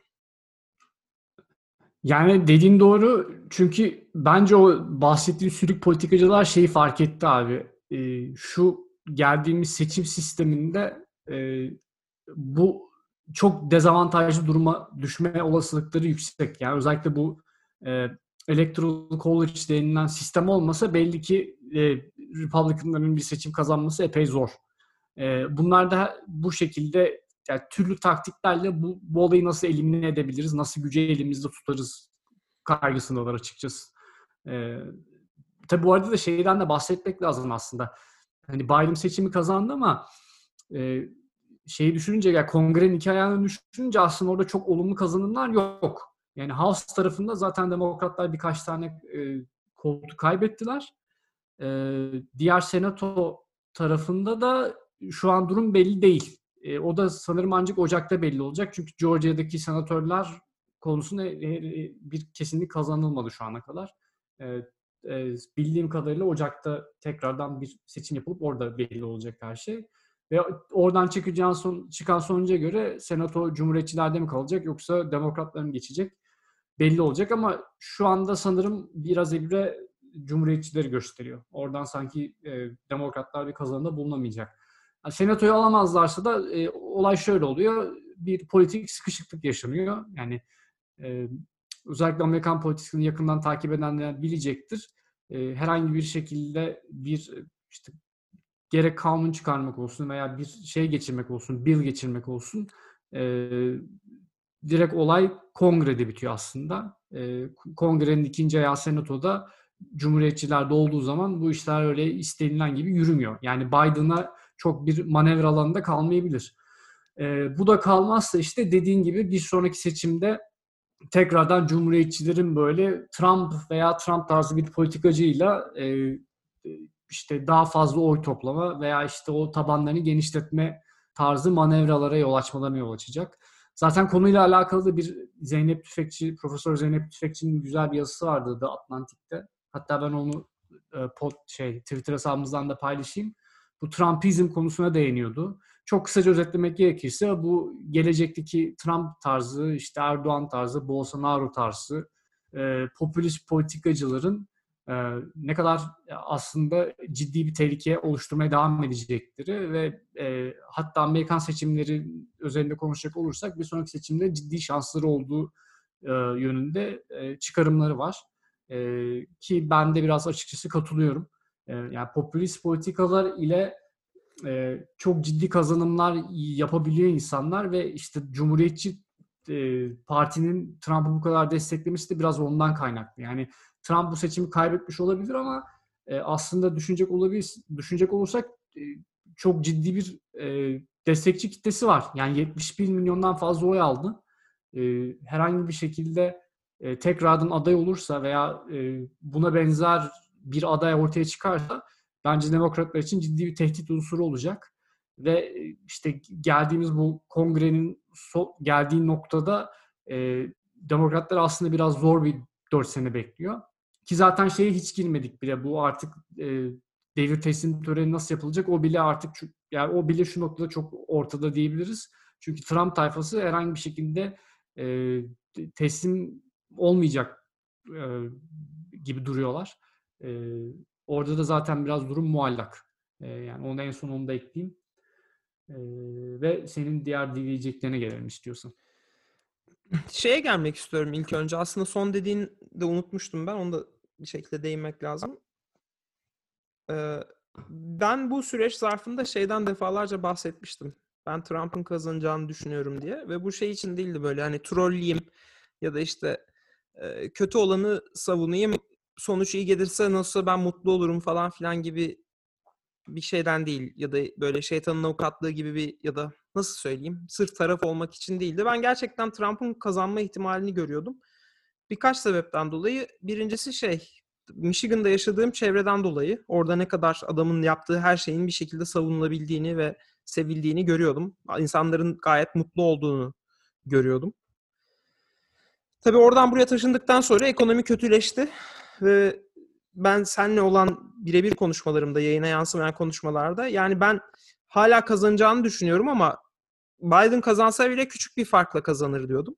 Yani dediğin doğru çünkü bence o bahsettiğin sürük politikacılar şeyi fark etti abi. Ee, şu geldiğimiz seçim sisteminde e, bu çok dezavantajlı duruma düşme olasılıkları yüksek. Yani özellikle bu e, Electoral College denilen sistem olmasa belli ki e, Republicanların bir seçim kazanması epey zor. E, bunlar da bu şekilde yani türlü taktiklerle bu, bu olayı nasıl elimine edebiliriz, nasıl gücü elimizde tutarız kaygısındalar açıkçası. Ee, tabii bu arada da şeyden de bahsetmek lazım aslında. Hani Biden seçimi kazandı ama e, şeyi düşününce ya kongrenin iki ayağını düşününce aslında orada çok olumlu kazanımlar yok. Yani House tarafında zaten demokratlar birkaç tane e, koltuk kaybettiler. E, diğer senato tarafında da şu an durum belli değil. E, o da sanırım ancak Ocak'ta belli olacak. Çünkü Georgia'daki senatörler konusunda e, e, bir kesinlik kazanılmadı şu ana kadar. E, e, bildiğim kadarıyla Ocak'ta tekrardan bir seçim yapılıp orada belli olacak her şey. Ve oradan çıkacağın son, çıkan sonuca göre senato cumhuriyetçilerde mi kalacak yoksa demokratların geçecek belli olacak ama şu anda sanırım biraz ebre cumhuriyetçileri gösteriyor. Oradan sanki e, demokratlar bir kazanımda bulunamayacak. Yani senatoyu alamazlarsa da e, olay şöyle oluyor. Bir politik sıkışıklık yaşanıyor. Yani e, özellikle Amerikan politikasını yakından takip edenler bilecektir. E, herhangi bir şekilde bir işte gerek kanun çıkarmak olsun veya bir şey geçirmek olsun, bill geçirmek olsun e, direkt olay kongrede bitiyor aslında. E, kongrenin ikinci ayağı senatoda cumhuriyetçilerde olduğu zaman bu işler öyle istenilen gibi yürümüyor. Yani Biden'a çok bir manevra alanında kalmayabilir. E, bu da kalmazsa işte dediğin gibi bir sonraki seçimde tekrardan cumhuriyetçilerin böyle Trump veya Trump tarzı bir politikacıyla e, işte daha fazla oy toplama veya işte o tabanlarını genişletme tarzı manevralara yol açmalarına yol açacak. Zaten konuyla alakalı da bir Zeynep Tüfekçi, Profesör Zeynep Tüfekçi'nin güzel bir yazısı vardı The Atlantik'te. Hatta ben onu e, pod, şey Twitter hesabımızdan da paylaşayım. Bu Trumpizm konusuna değiniyordu. Çok kısaca özetlemek gerekirse bu gelecekteki Trump tarzı, işte Erdoğan tarzı, Bolsonaro tarzı e, popülist politikacıların ne kadar aslında ciddi bir tehlike oluşturmaya devam edecekleri ve e, hatta Amerikan seçimleri üzerinde konuşacak olursak bir sonraki seçimde ciddi şansları olduğu e, yönünde e, çıkarımları var. E, ki ben de biraz açıkçası katılıyorum. E, yani popülist politikalar ile e, çok ciddi kazanımlar yapabiliyor insanlar ve işte Cumhuriyetçi e, Parti'nin Trump'ı bu kadar desteklemesi de biraz ondan kaynaklı. Yani Trump bu seçimi kaybetmiş olabilir ama e, aslında düşünecek olabilir, düşünecek olursak e, çok ciddi bir e, destekçi kitlesi var. Yani 71 milyondan fazla oy aldı. E, herhangi bir şekilde e, tekrardan aday olursa veya e, buna benzer bir aday ortaya çıkarsa bence demokratlar için ciddi bir tehdit unsuru olacak. Ve e, işte geldiğimiz bu kongrenin so- geldiği noktada e, demokratlar aslında biraz zor bir 4 sene bekliyor. Ki zaten şeye hiç girmedik bile. Bu artık e, devir teslim töreni nasıl yapılacak o bile artık yani o bile şu noktada çok ortada diyebiliriz. Çünkü Trump tayfası herhangi bir şekilde e, teslim olmayacak e, gibi duruyorlar. E, orada da zaten biraz durum muallak. E, yani onu en son onu da ekleyeyim. E, ve senin diğer diyeceklerine gelelim istiyorsan. Şeye gelmek istiyorum ilk önce. Aslında son dediğini de unutmuştum ben. Onu da bir şekilde değinmek lazım. Ee, ben bu süreç zarfında şeyden defalarca bahsetmiştim. Ben Trump'ın kazanacağını düşünüyorum diye. Ve bu şey için değildi böyle hani trolleyim ya da işte e, kötü olanı savunayım. Sonuç iyi gelirse nasılsa ben mutlu olurum falan filan gibi bir şeyden değil. Ya da böyle şeytanın avukatlığı gibi bir ya da nasıl söyleyeyim sırf taraf olmak için değildi. Ben gerçekten Trump'ın kazanma ihtimalini görüyordum. Birkaç sebepten dolayı. Birincisi şey Michigan'da yaşadığım çevreden dolayı orada ne kadar adamın yaptığı her şeyin bir şekilde savunulabildiğini ve sevildiğini görüyordum. İnsanların gayet mutlu olduğunu görüyordum. Tabii oradan buraya taşındıktan sonra ekonomi kötüleşti ve ben seninle olan birebir konuşmalarımda, yayına yansımayan konuşmalarda yani ben hala kazanacağını düşünüyorum ama Biden kazansa bile küçük bir farkla kazanır diyordum.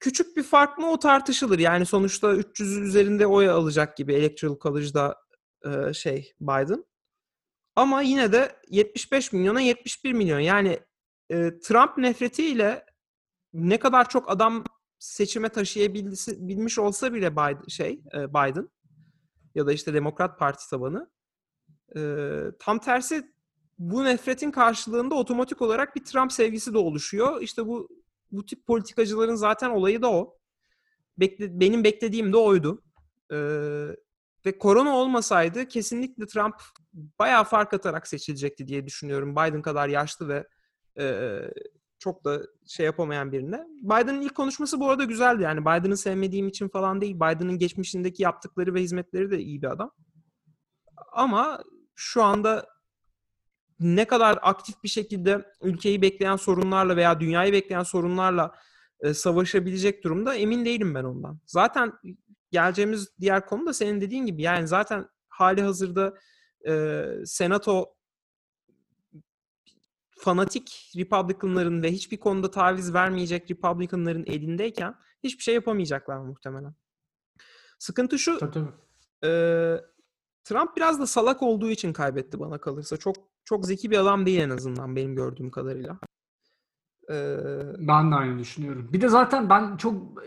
Küçük bir fark mı o tartışılır. Yani sonuçta 300 üzerinde oy alacak gibi Electoral College'da e, şey Biden. Ama yine de 75 milyona 71 milyon. Yani e, Trump nefretiyle ne kadar çok adam seçime taşıyabilmiş olsa bile Biden, şey e, Biden ya da işte Demokrat Parti tabanı e, tam tersi bu nefretin karşılığında otomatik olarak bir Trump sevgisi de oluşuyor. İşte bu bu tip politikacıların zaten olayı da o. Bekle, benim beklediğim de oydu. Ee, ve korona olmasaydı kesinlikle Trump bayağı fark atarak seçilecekti diye düşünüyorum. Biden kadar yaşlı ve e, çok da şey yapamayan birine. Biden'ın ilk konuşması bu arada güzeldi. Yani Biden'ı sevmediğim için falan değil. Biden'ın geçmişindeki yaptıkları ve hizmetleri de iyi bir adam. Ama şu anda ne kadar aktif bir şekilde ülkeyi bekleyen sorunlarla veya dünyayı bekleyen sorunlarla e, savaşabilecek durumda emin değilim ben ondan. Zaten geleceğimiz diğer konu da senin dediğin gibi yani zaten hali hazırda e, senato fanatik Republicanların ve hiçbir konuda taviz vermeyecek Republicanların elindeyken hiçbir şey yapamayacaklar muhtemelen. Sıkıntı şu. Tabii, tabii. E, Trump biraz da salak olduğu için kaybetti bana kalırsa. Çok çok zeki bir adam değil en azından benim gördüğüm kadarıyla. Ee... Ben de aynı düşünüyorum. Bir de zaten ben çok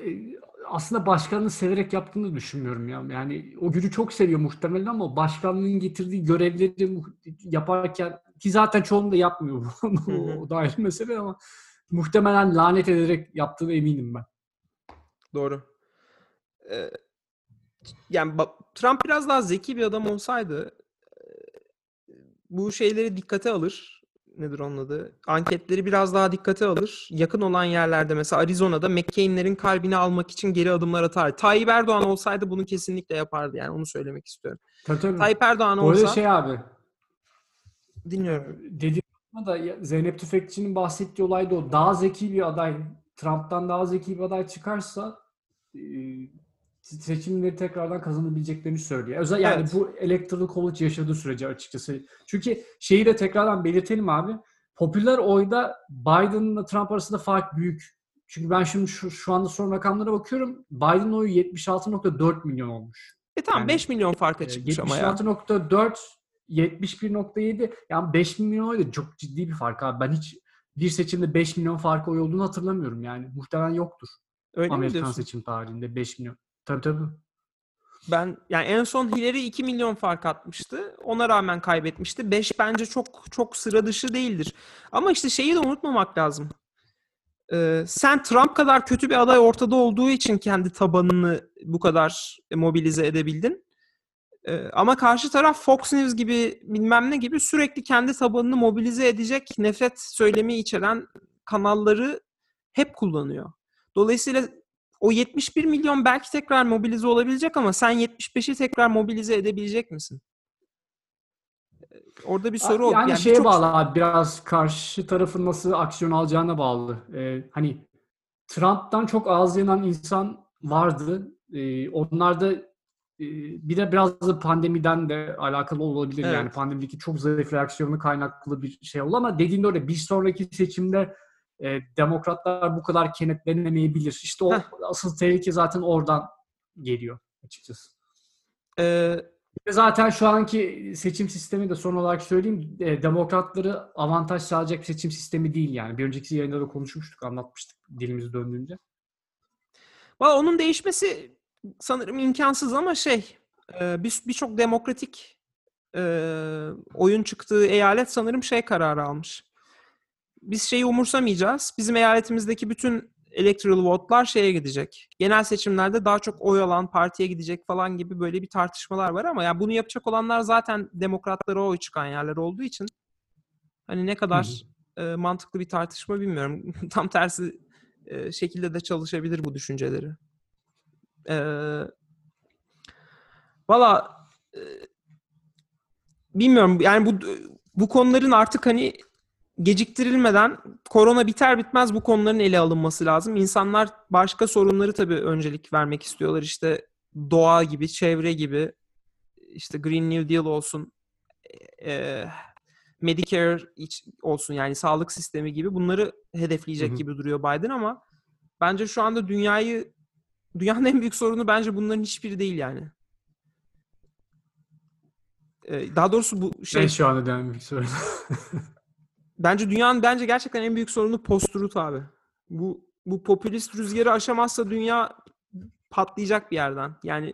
aslında başkanını severek yaptığını düşünmüyorum ya. Yani o gücü çok seviyor muhtemelen ama başkanlığın getirdiği görevleri yaparken ki zaten çoğunu da yapmıyor. o da ayrı mesele ama muhtemelen lanet ederek yaptığını eminim ben. Doğru. Ee, yani Trump biraz daha zeki bir adam olsaydı bu şeyleri dikkate alır. Nedir onun adı? Anketleri biraz daha dikkate alır. Yakın olan yerlerde mesela Arizona'da McCain'lerin kalbini almak için geri adımlar atar. Tayyip Erdoğan olsaydı bunu kesinlikle yapardı. Yani onu söylemek istiyorum. Tabii, tabii. Tayyip Erdoğan olsa... olsa... şey abi. Dinliyorum. Dediğim da Zeynep Tüfekçi'nin bahsettiği olay da o. Daha zeki bir aday, Trump'tan daha zeki bir aday çıkarsa seçimleri tekrardan kazanabileceklerini söylüyor. Özel yani evet. bu Electoral College yaşadığı sürece açıkçası. Çünkü şeyi de tekrardan belirtelim abi. Popüler oyda Biden'la Trump arasında fark büyük. Çünkü ben şimdi şu, şu anda son rakamlara bakıyorum. Biden oyu 76.4 milyon olmuş. E tamam yani, 5 milyon farka çıkmış ama ya. 76.4 71.7 yani 5 milyon oy da çok ciddi bir fark abi. Ben hiç bir seçimde 5 milyon fark oy olduğunu hatırlamıyorum yani. Muhtemelen yoktur. Öyle Amerikan seçim tarihinde 5 milyon. Tabii tabii. Ben yani en son Hillary 2 milyon fark atmıştı. Ona rağmen kaybetmişti. 5 bence çok çok sıra dışı değildir. Ama işte şeyi de unutmamak lazım. Ee, sen Trump kadar kötü bir aday ortada olduğu için kendi tabanını bu kadar mobilize edebildin. Ee, ama karşı taraf Fox News gibi bilmem ne gibi sürekli kendi tabanını mobilize edecek nefret söylemi içeren kanalları hep kullanıyor. Dolayısıyla o 71 milyon belki tekrar mobilize olabilecek ama sen 75'i tekrar mobilize edebilecek misin? Orada bir soru oldu. Yani, Yani şeye birçok- bağlı abi biraz karşı tarafın nasıl aksiyon alacağına bağlı. Ee, hani Trump'tan çok ağız yanan insan vardı. Ee, onlar da e, bir de biraz da pandemiden de alakalı olabilir. Evet. Yani pandemideki çok zayıf reaksiyonu kaynaklı bir şey oldu ama dediğinde öyle bir sonraki seçimde e, demokratlar bu kadar kenetlenemeyebilir. İşte o Heh. asıl tehlike zaten oradan geliyor açıkçası. Ee, Zaten şu anki seçim sistemi de son olarak söyleyeyim e, demokratları avantaj sağlayacak bir seçim sistemi değil yani. Bir önceki yayında da konuşmuştuk, anlatmıştık dilimiz döndüğünce. Valla onun değişmesi sanırım imkansız ama şey e, bir- birçok demokratik e, oyun çıktığı eyalet sanırım şey kararı almış. Biz şeyi umursamayacağız. Bizim eyaletimizdeki bütün electoral vote'lar şeye gidecek. Genel seçimlerde daha çok oy alan partiye gidecek falan gibi böyle bir tartışmalar var ama yani bunu yapacak olanlar zaten demokratlara oy çıkan yerler olduğu için hani ne kadar e, mantıklı bir tartışma bilmiyorum. (laughs) Tam tersi e, şekilde de çalışabilir bu düşünceleri. Ee, Valla e, bilmiyorum yani bu bu konuların artık hani geciktirilmeden korona biter bitmez bu konuların ele alınması lazım. İnsanlar başka sorunları tabii öncelik vermek istiyorlar. İşte doğa gibi, çevre gibi, işte Green New Deal olsun, e, Medicare iç- olsun yani sağlık sistemi gibi bunları hedefleyecek Hı hı. gibi duruyor Biden ama bence şu anda dünyayı dünyanın en büyük sorunu bence bunların hiçbiri değil yani. Ee, Daha doğrusu bu şey Ben şu anda devam bir soru. (laughs) bence dünyanın bence gerçekten en büyük sorunu post-truth abi. Bu bu popülist rüzgarı aşamazsa dünya patlayacak bir yerden. Yani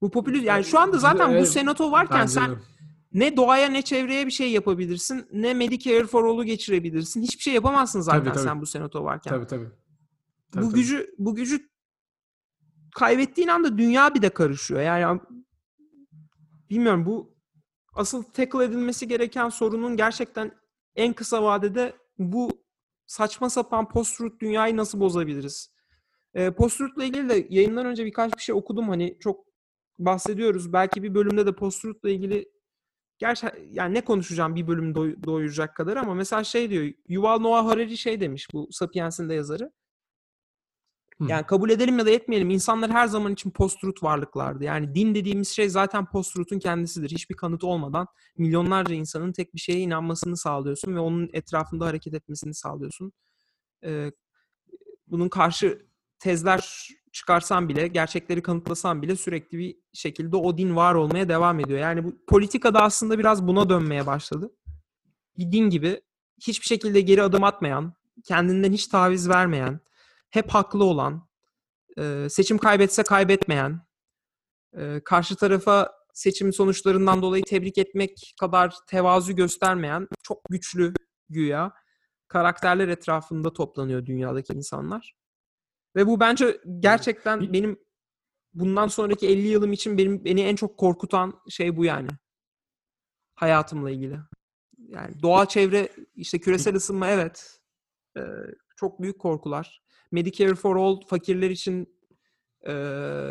bu popülist yani şu anda zaten bu Evet, senato varken Bence sen ne doğaya ne çevreye bir şey yapabilirsin, ne Medicare for All'u geçirebilirsin. Hiçbir şey yapamazsın zaten Tabii, tabii. sen bu senato varken. Tabii tabii. Tabii, bu tabii. gücü bu gücü kaybettiğin anda dünya bir de karışıyor. Yani bilmiyorum bu asıl tackle edilmesi gereken sorunun gerçekten en kısa vadede bu saçma sapan post-truth dünyayı nasıl bozabiliriz? Ee, post-truth'la ilgili de yayından önce birkaç bir şey okudum. Hani çok bahsediyoruz. Belki bir bölümde de post-truth'la ilgili gerçi yani ne konuşacağım bir bölüm doy- doyuracak kadar ama mesela şey diyor Yuval Noah Harari şey demiş bu Sapiens'in de yazarı. Yani kabul edelim ya da etmeyelim insanlar her zaman için post-truth varlıklardı. Yani din dediğimiz şey zaten post-truth'un kendisidir. Hiçbir kanıt olmadan milyonlarca insanın tek bir şeye inanmasını sağlıyorsun ve onun etrafında hareket etmesini sağlıyorsun. Ee, bunun karşı tezler çıkarsan bile, gerçekleri kanıtlasan bile sürekli bir şekilde o din var olmaya devam ediyor. Yani bu politikada aslında biraz buna dönmeye başladı. Bir din gibi hiçbir şekilde geri adım atmayan, kendinden hiç taviz vermeyen, hep haklı olan, e, seçim kaybetse kaybetmeyen, e, karşı tarafa seçim sonuçlarından dolayı tebrik etmek kadar tevazu göstermeyen, çok güçlü güya karakterler etrafında toplanıyor dünyadaki insanlar. Ve bu bence gerçekten benim bundan sonraki 50 yılım için benim beni en çok korkutan şey bu yani. Hayatımla ilgili. Yani doğa çevre işte küresel ısınma evet. Ee, çok büyük korkular. Medicare for All fakirler için e,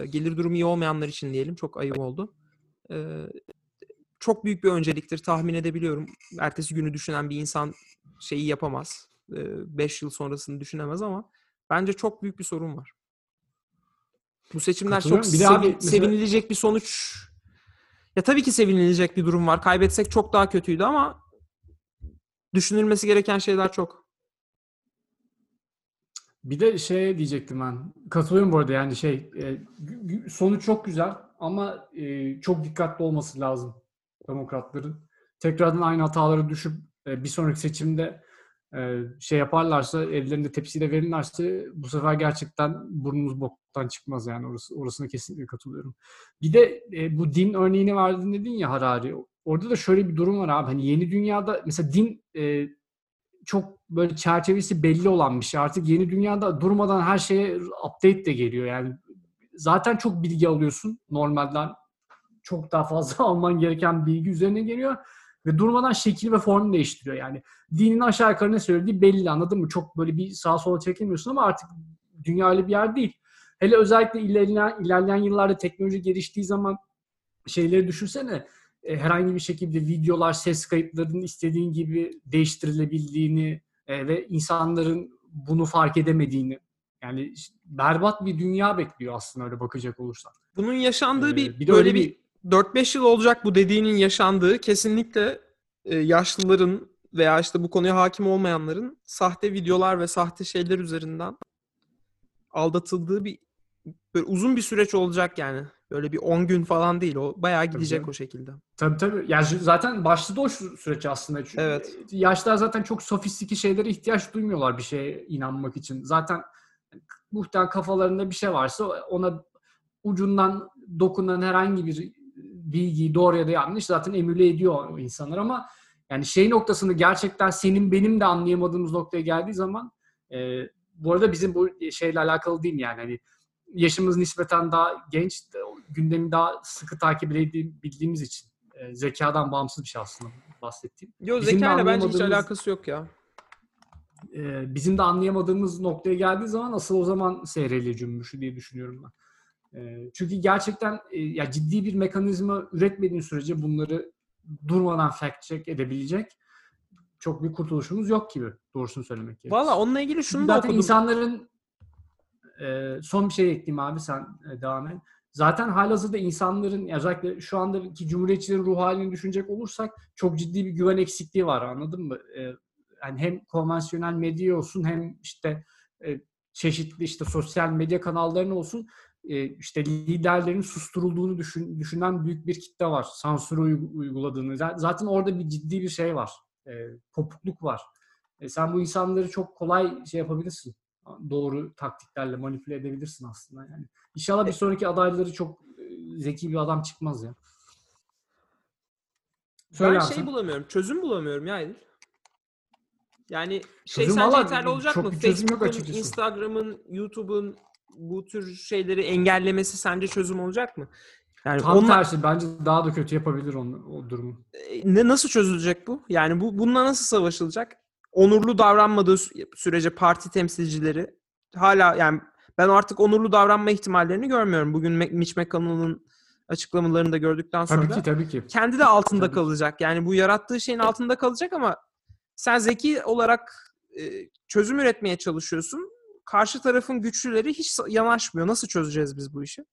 gelir durumu iyi olmayanlar için diyelim. Çok ayıp oldu. Ee, çok büyük bir önceliktir tahmin edebiliyorum. Ertesi günü düşünen bir insan şeyi yapamaz. 5 yıl sonrasını düşünemez ama bence çok büyük bir sorun var. Bu seçimler çok. Bir sevi- abi mesela- sevinilecek bir sonuç. Ya tabii ki sevinilecek bir durum var. Kaybetsek çok daha kötüydü ama düşünülmesi gereken şeyler çok. Bir de şey diyecektim ben. Katılıyorum bu arada yani şey e, sonuç çok güzel ama e, çok dikkatli olması lazım demokratların. Tekrardan aynı hataları düşüp e, bir sonraki seçimde şey yaparlarsa ellerinde tepsiyle verirlerse bu sefer gerçekten burnumuz boktan çıkmaz yani orası orasına kesinlikle katılıyorum. Bir de bu din örneğini verdin dedin ya Harari. Orada da şöyle bir durum var abi. Hani yeni dünyada mesela din çok böyle çerçevesi belli olan bir şey. Artık yeni dünyada durmadan her şeye update de geliyor. Yani zaten çok bilgi alıyorsun normalden. Çok daha fazla (laughs) alman gereken bilgi üzerine geliyor. Ve durmadan şekil ve form değiştiriyor. Yani dinin aşağı yukarı ne söylediği belli anladın mı? Çok böyle bir sağa sola çekilmiyorsun ama artık dünya öyle bir yer değil. hele özellikle ilerleyen, ilerleyen yıllarda teknoloji geliştiği zaman şeyleri düşünsene e, herhangi bir şekilde videolar, ses kayıtlarının istediğin gibi değiştirilebildiğini e, ve insanların bunu fark edemediğini yani işte berbat bir dünya bekliyor aslında öyle bakacak olursak. Bunun yaşandığı Ee, bir, bir böyle öyle bir 4-5 yıl olacak bu dediğinin yaşandığı kesinlikle e, yaşlıların veya işte bu konuya hakim olmayanların sahte videolar ve sahte şeyler üzerinden aldatıldığı bir böyle uzun bir süreç olacak yani. Böyle bir 10 gün falan değil. O bayağı gidecek canım. o şekilde. Tabii tabii. Yani zaten başladı o süreç aslında. Çünkü Evet. Yaşlar zaten çok sofistiki şeylere ihtiyaç duymuyorlar bir şeye inanmak için. Zaten muhtemelen kafalarında bir şey varsa ona ucundan dokunan herhangi bir bilgiyi doğru ya da yanlış zaten emüle ediyor o insanlar ama yani şey noktasını gerçekten senin benim de anlayamadığımız noktaya geldiği zaman e, bu arada bizim bu şeyle alakalı değil yani hani yaşımız nispeten daha genç de gündemi daha sıkı takip edebildiğimiz için e, zekadan bağımsız bir şey aslında bahsettiğim. Yo Bizim zekayla bence hiç alakası yok ya. e, bizim de anlayamadığımız noktaya geldiği zaman asıl o zaman SRL cümbüşü diye düşünüyorum ben. E, çünkü gerçekten e, ya ciddi bir mekanizma üretmediğin sürece bunları durmadan fact check edebilecek çok bir kurtuluşumuz yok gibi doğrusunu söylemek gerekirse. Valla onunla ilgili şunu da Zaten okudum. insanların e, son bir şey ekleyeyim abi sen e, devam et. Zaten halihazırda insanların özellikle şu andaki cumhuriyetçilerin ruh halini düşünecek olursak çok ciddi bir güven eksikliği var anladın mı? E, yani hem konvansiyonel medya olsun hem işte e, çeşitli işte sosyal medya kanallarının olsun e, işte liderlerin susturulduğunu düşün, düşünen büyük bir kitle var. Sansürü uy- uyguladığını. Zaten orada bir ciddi bir şey var. E, kopukluk var. E, sen bu insanları çok kolay şey yapabilirsin. Doğru taktiklerle manipüle edebilirsin aslında yani. İnşallah bir sonraki adayları çok e, zeki bir adam çıkmaz ya. Söyle ben şey sen. bulamıyorum. Çözüm bulamıyorum ya Edil. Yani şey Çözüm sence yeterli olacak mı? Facebook'un. Instagram'ın, YouTube'un bu tür şeyleri engellemesi sence çözüm olacak mı? Yani Tam onlar, tersi bence daha da kötü yapabilir onu, o durumu. E, ne nasıl çözülecek bu? Yani bu bununla nasıl savaşılacak? Onurlu davranmadığı sü- sürece parti temsilcileri hala yani ben artık onurlu davranma ihtimallerini görmüyorum. Bugün Mitch McConnell'ın açıklamalarını da gördükten sonra Tabii ki tabii ki. kendi de altında Tabii kalacak. Yani bu yarattığı şeyin altında kalacak ama sen zeki olarak e, çözüm üretmeye çalışıyorsun. Karşı tarafın güçlüleri hiç yanaşmıyor. Nasıl çözeceğiz biz bu işi?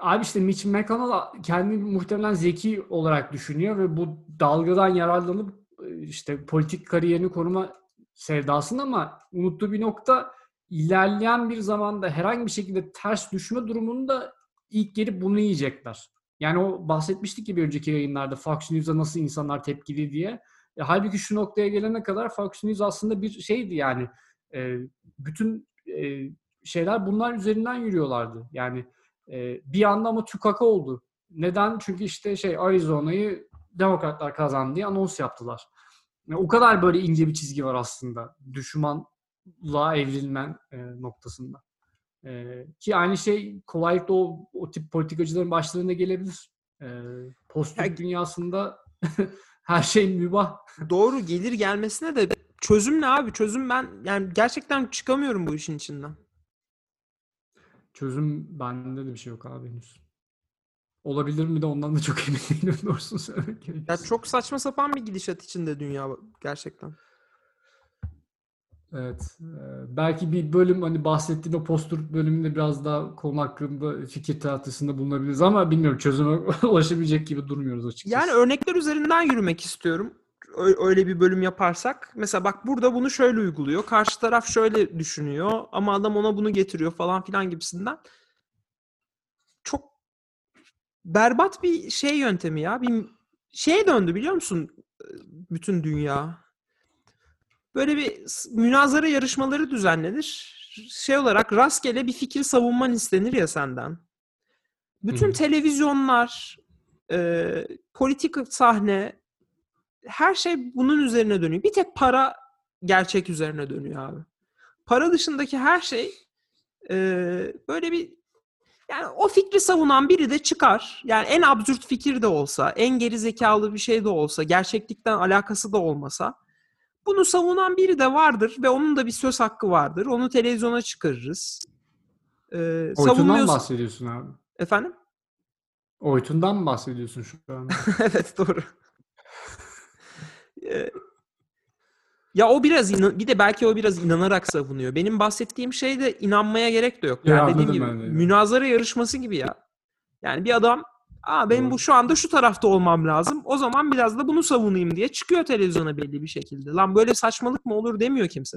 Abi işte Mitch McConnell kendi muhtemelen zeki olarak düşünüyor ve bu dalgadan yararlanıp işte politik kariyerini koruma sevdasında ama unuttuğu bir nokta ilerleyen bir zamanda herhangi bir şekilde ters düşme durumunda ilk gelip bunu yiyecekler. Yani o bahsetmiştik ki bir önceki yayınlarda Fox News'a nasıl insanlar tepkili diye. E, halbuki şu noktaya gelene kadar Fox News aslında bir şeydi yani. E, bütün e, şeyler bunlar üzerinden yürüyorlardı. Yani e, bir anda ama tükaka oldu. Neden? Çünkü işte şey Arizona'yı demokratlar kazandı diye anons yaptılar. Yani o kadar böyle ince bir çizgi var aslında. Düşmanlığa evrilmen e, noktasında. E, ki aynı şey kolaylıkla o, o tip politikacıların başlarına gelebilir. E, post Ya- dünyasında (laughs) her şey mübah. Doğru gelir gelmesine de çözüm ne abi? Çözüm ben yani gerçekten çıkamıyorum bu işin içinden. Çözüm bende de bir şey yok abi henüz. Olabilir mi de ondan da çok (laughs) emin değilim doğrusunu söylemek Ya çok saçma sapan bir gidişat içinde dünya gerçekten. Evet. e, belki bir bölüm hani bahsettiğin o postur bölümünde biraz daha konu hakkında fikir tahtasında bulunabiliriz ama bilmiyorum çözüme (laughs) ulaşabilecek gibi durmuyoruz açıkçası. Yani örnekler üzerinden yürümek istiyorum. Öyle bir bölüm yaparsak. Mesela bak burada bunu şöyle uyguluyor. Karşı taraf şöyle düşünüyor ama adam ona bunu getiriyor falan filan gibisinden. Berbat bir şey yöntemi ya. Bir şeye döndü biliyor musun? Bütün dünya. Böyle bir münazara yarışmaları düzenlenir. Şey olarak rastgele bir fikir savunman istenir ya senden. Bütün hı. televizyonlar, e, politik sahne, her şey bunun üzerine dönüyor. Bir tek para gerçek üzerine dönüyor abi. Para dışındaki her şey e, böyle bir yani o fikri savunan biri de çıkar. Yani en absürt fikir de olsa, en geri zekalı bir şey de olsa, gerçeklikten alakası da olmasa bunu savunan biri de vardır ve onun da bir söz hakkı vardır. Onu televizyona çıkarırız. Ee, savunmuyorsa- bahsediyorsun abi. Efendim? Oytun'dan mı bahsediyorsun şu an? (laughs) evet doğru. (laughs) Ya o biraz inan- bir de belki o biraz inanarak savunuyor. Benim bahsettiğim şey de inanmaya gerek de yok. Ya, Yani dediğim gibi ben de münazara yarışması gibi ya. Yani bir adam Aa benim bu şu anda şu tarafta olmam lazım. O zaman biraz da bunu savunayım diye çıkıyor televizyona belli bir şekilde. Lan böyle saçmalık mı olur demiyor kimse.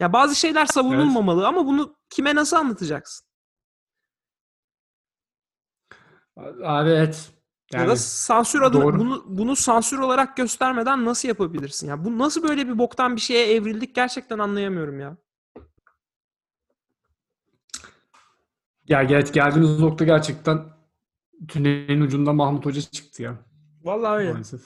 Ya bazı şeyler savunulmamalı ama bunu kime nasıl anlatacaksın? Abi evet. Ya Yani da sansür doğru. bunu bunu sansür olarak göstermeden nasıl yapabilirsin ya? Bu nasıl böyle bir boktan bir şeye evrildik gerçekten anlayamıyorum ya. ya gel geldiğimiz nokta gerçekten tünelin ucunda Mahmut Hoca çıktı ya. Vallahi öyle. Maalesef.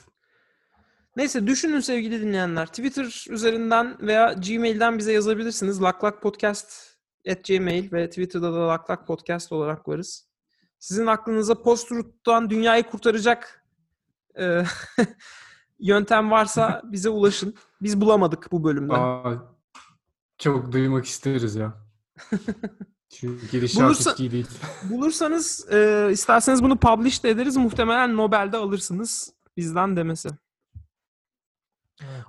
Neyse düşünün sevgili dinleyenler. Twitter üzerinden veya Gmail'den bize yazabilirsiniz. Laklakpodcast at Gmail ve Twitter'da da Laklak Podcast olarak varız. Sizin aklınıza post-truth'tan dünyayı kurtaracak e, (laughs) yöntem varsa (laughs) bize ulaşın. Biz bulamadık bu bölümde. Aa, çok duymak isteriz ya. (laughs) Çünkü gidişat Bulursa- değil. Bulursanız e, isterseniz bunu publish de ederiz. Muhtemelen Nobel'de alırsınız. Bizden demesi.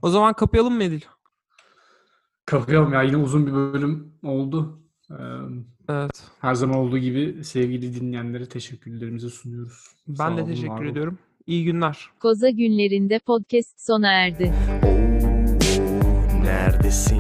O zaman kapayalım mı Edil? Kapayalım ya yine uzun bir bölüm oldu. Ee, Evet. her zaman olduğu gibi sevgili dinleyenlere teşekkürlerimizi sunuyoruz. Ben Sağ de olun, teşekkür ediyorum. İyi günler. Koza günlerinde podcast sona erdi. Oo, neredesin?